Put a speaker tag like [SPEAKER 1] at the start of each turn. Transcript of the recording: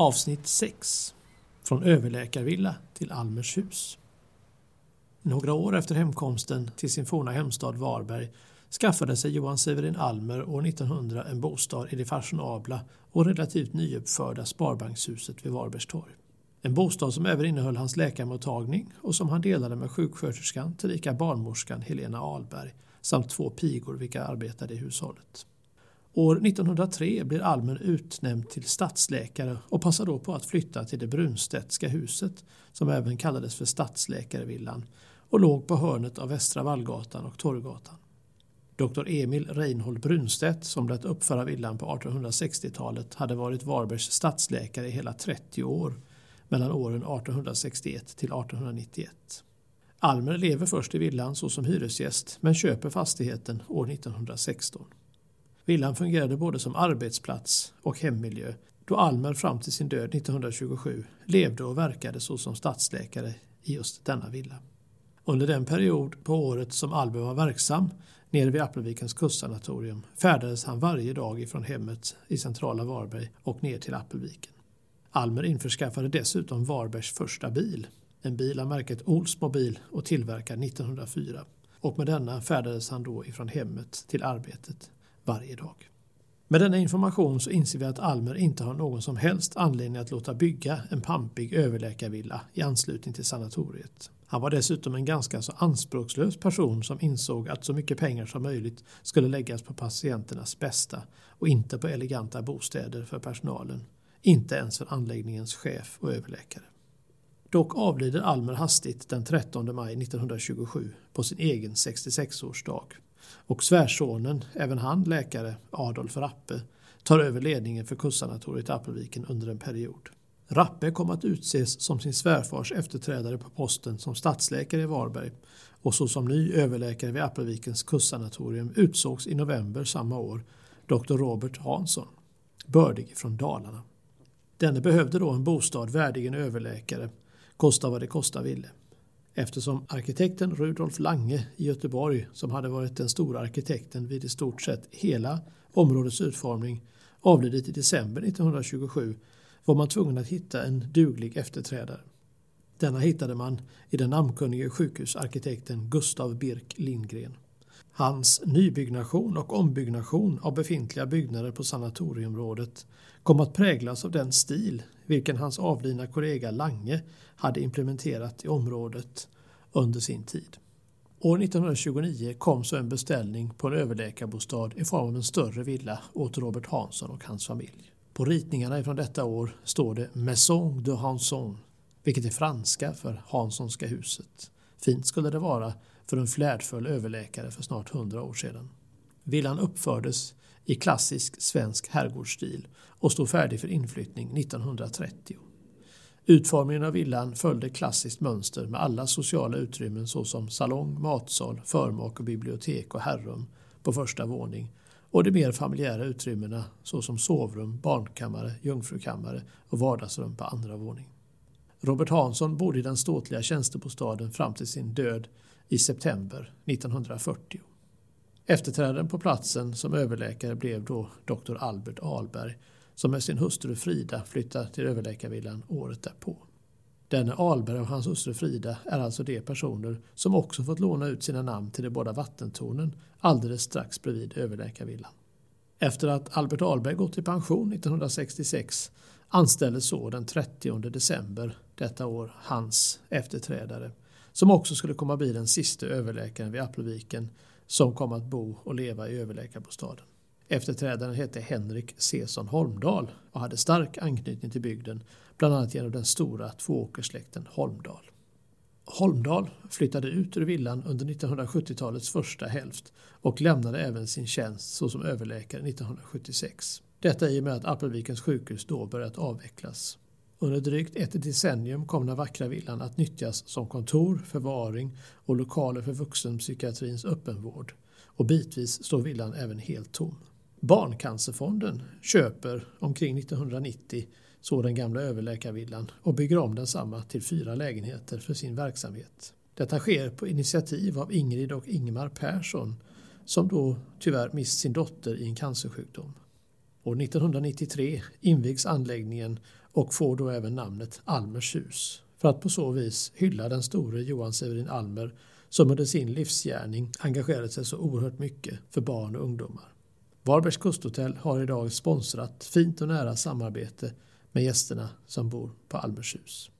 [SPEAKER 1] Avsnitt 6 Från överläkarvilla till Almers hus. Några år efter hemkomsten till sin forna hemstad Varberg skaffade sig Johan Severin Almer år 1900 en bostad i det fashionabla och relativt nyuppförda Sparbankshuset vid Varbergs torg. En bostad som även innehöll hans läkarmottagning och som han delade med sjuksköterskan tillika barnmorskan Helena Alberg samt två pigor vilka arbetade i hushållet. År 1903 blir Almer utnämnd till stadsläkare och passar då på att flytta till det Brunstedtska huset som även kallades för Stadsläkarvillan och låg på hörnet av Västra Vallgatan och Torggatan. Dr Emil Reinhold Brunstedt som lät uppföra villan på 1860-talet hade varit Varbergs stadsläkare i hela 30 år mellan åren 1861 till 1891. Almer lever först i villan såsom hyresgäst men köper fastigheten år 1916. Villan fungerade både som arbetsplats och hemmiljö då Almer fram till sin död 1927 levde och verkade såsom stadsläkare i just denna villa. Under den period på året som Almer var verksam nere vid Appelvikens kustsanatorium färdades han varje dag ifrån hemmet i centrala Varberg och ner till Appelviken. Almer införskaffade dessutom Varbergs första bil, en bil av märket Olsmobil och tillverkad 1904 och med denna färdades han då ifrån hemmet till arbetet varje dag. Med denna information så inser vi att Almer inte har någon som helst anledning att låta bygga en pampig överläkarvilla i anslutning till sanatoriet. Han var dessutom en ganska så anspråkslös person som insåg att så mycket pengar som möjligt skulle läggas på patienternas bästa och inte på eleganta bostäder för personalen. Inte ens för anläggningens chef och överläkare. Dock avlider Almer hastigt den 13 maj 1927 på sin egen 66-årsdag och svärsonen, även han läkare, Adolf Rappe, tar över ledningen för kustsanatoriet Appelviken under en period. Rappe kom att utses som sin svärfars efterträdare på posten som stadsläkare i Varberg och såsom ny överläkare vid Appelvikens kustsanatorium utsågs i november samma år Dr. Robert Hansson, bördig från Dalarna. Denne behövde då en bostad värdig en överläkare, kosta vad det kosta ville eftersom arkitekten Rudolf Lange i Göteborg, som hade varit den stora arkitekten vid i stort sett hela områdets utformning, avlidit i december 1927 var man tvungen att hitta en duglig efterträdare. Denna hittade man i den namnkunnige sjukhusarkitekten Gustav Birk Lindgren. Hans nybyggnation och ombyggnation av befintliga byggnader på sanatorieområdet kom att präglas av den stil vilken hans avlidna kollega Lange hade implementerat i området under sin tid. År 1929 kom så en beställning på en överläkarbostad i form av en större villa åt Robert Hansson och hans familj. På ritningarna från detta år står det Maison de Hanson, vilket är franska för Hanssonska huset. Fint skulle det vara för en flärdfull överläkare för snart hundra år sedan. Villan uppfördes i klassisk svensk herrgårdsstil och stod färdig för inflyttning 1930. Utformningen av villan följde klassiskt mönster med alla sociala utrymmen såsom salong, matsal, förmak och bibliotek och herrum på första våning och de mer familjära utrymmena såsom sovrum, barnkammare, jungfrukammare och vardagsrum på andra våning. Robert Hansson bodde i den ståtliga tjänstebostaden fram till sin död i september 1940. Efterträdaren på platsen som överläkare blev då doktor Albert Alberg som med sin hustru Frida flyttade till överläkarvillan året därpå. Denne Alberg och hans hustru Frida är alltså de personer som också fått låna ut sina namn till de båda vattentornen alldeles strax bredvid överläkarvillan. Efter att Albert Alberg gått i pension 1966 anställdes så den 30 december detta år hans efterträdare som också skulle komma bli den sista överläkaren vid Appelviken som kom att bo och leva i överläkarbostaden. Efterträdaren hette Henrik Cesson Holmdal och hade stark anknytning till bygden, bland annat genom den stora tvååkerssläkten Holmdal. Holmdal flyttade ut ur villan under 1970-talets första hälft och lämnade även sin tjänst såsom överläkare 1976. Detta i och med att Appelvikens sjukhus då börjat avvecklas. Under drygt ett decennium kom den vackra villan att nyttjas som kontor, förvaring och lokaler för vuxenpsykiatrins öppenvård och bitvis står villan även helt tom. Barncancerfonden köper omkring 1990 så den gamla överläkarvillan och bygger om densamma till fyra lägenheter för sin verksamhet. Detta sker på initiativ av Ingrid och Ingmar Persson som då tyvärr mist sin dotter i en cancersjukdom. År 1993 invigs anläggningen och får då även namnet Almers hus för att på så vis hylla den store Johan Severin Almer som under sin livsgärning engagerade sig så oerhört mycket för barn och ungdomar. Varbergs kusthotell har idag sponsrat fint och nära samarbete med gästerna som bor på Almershus.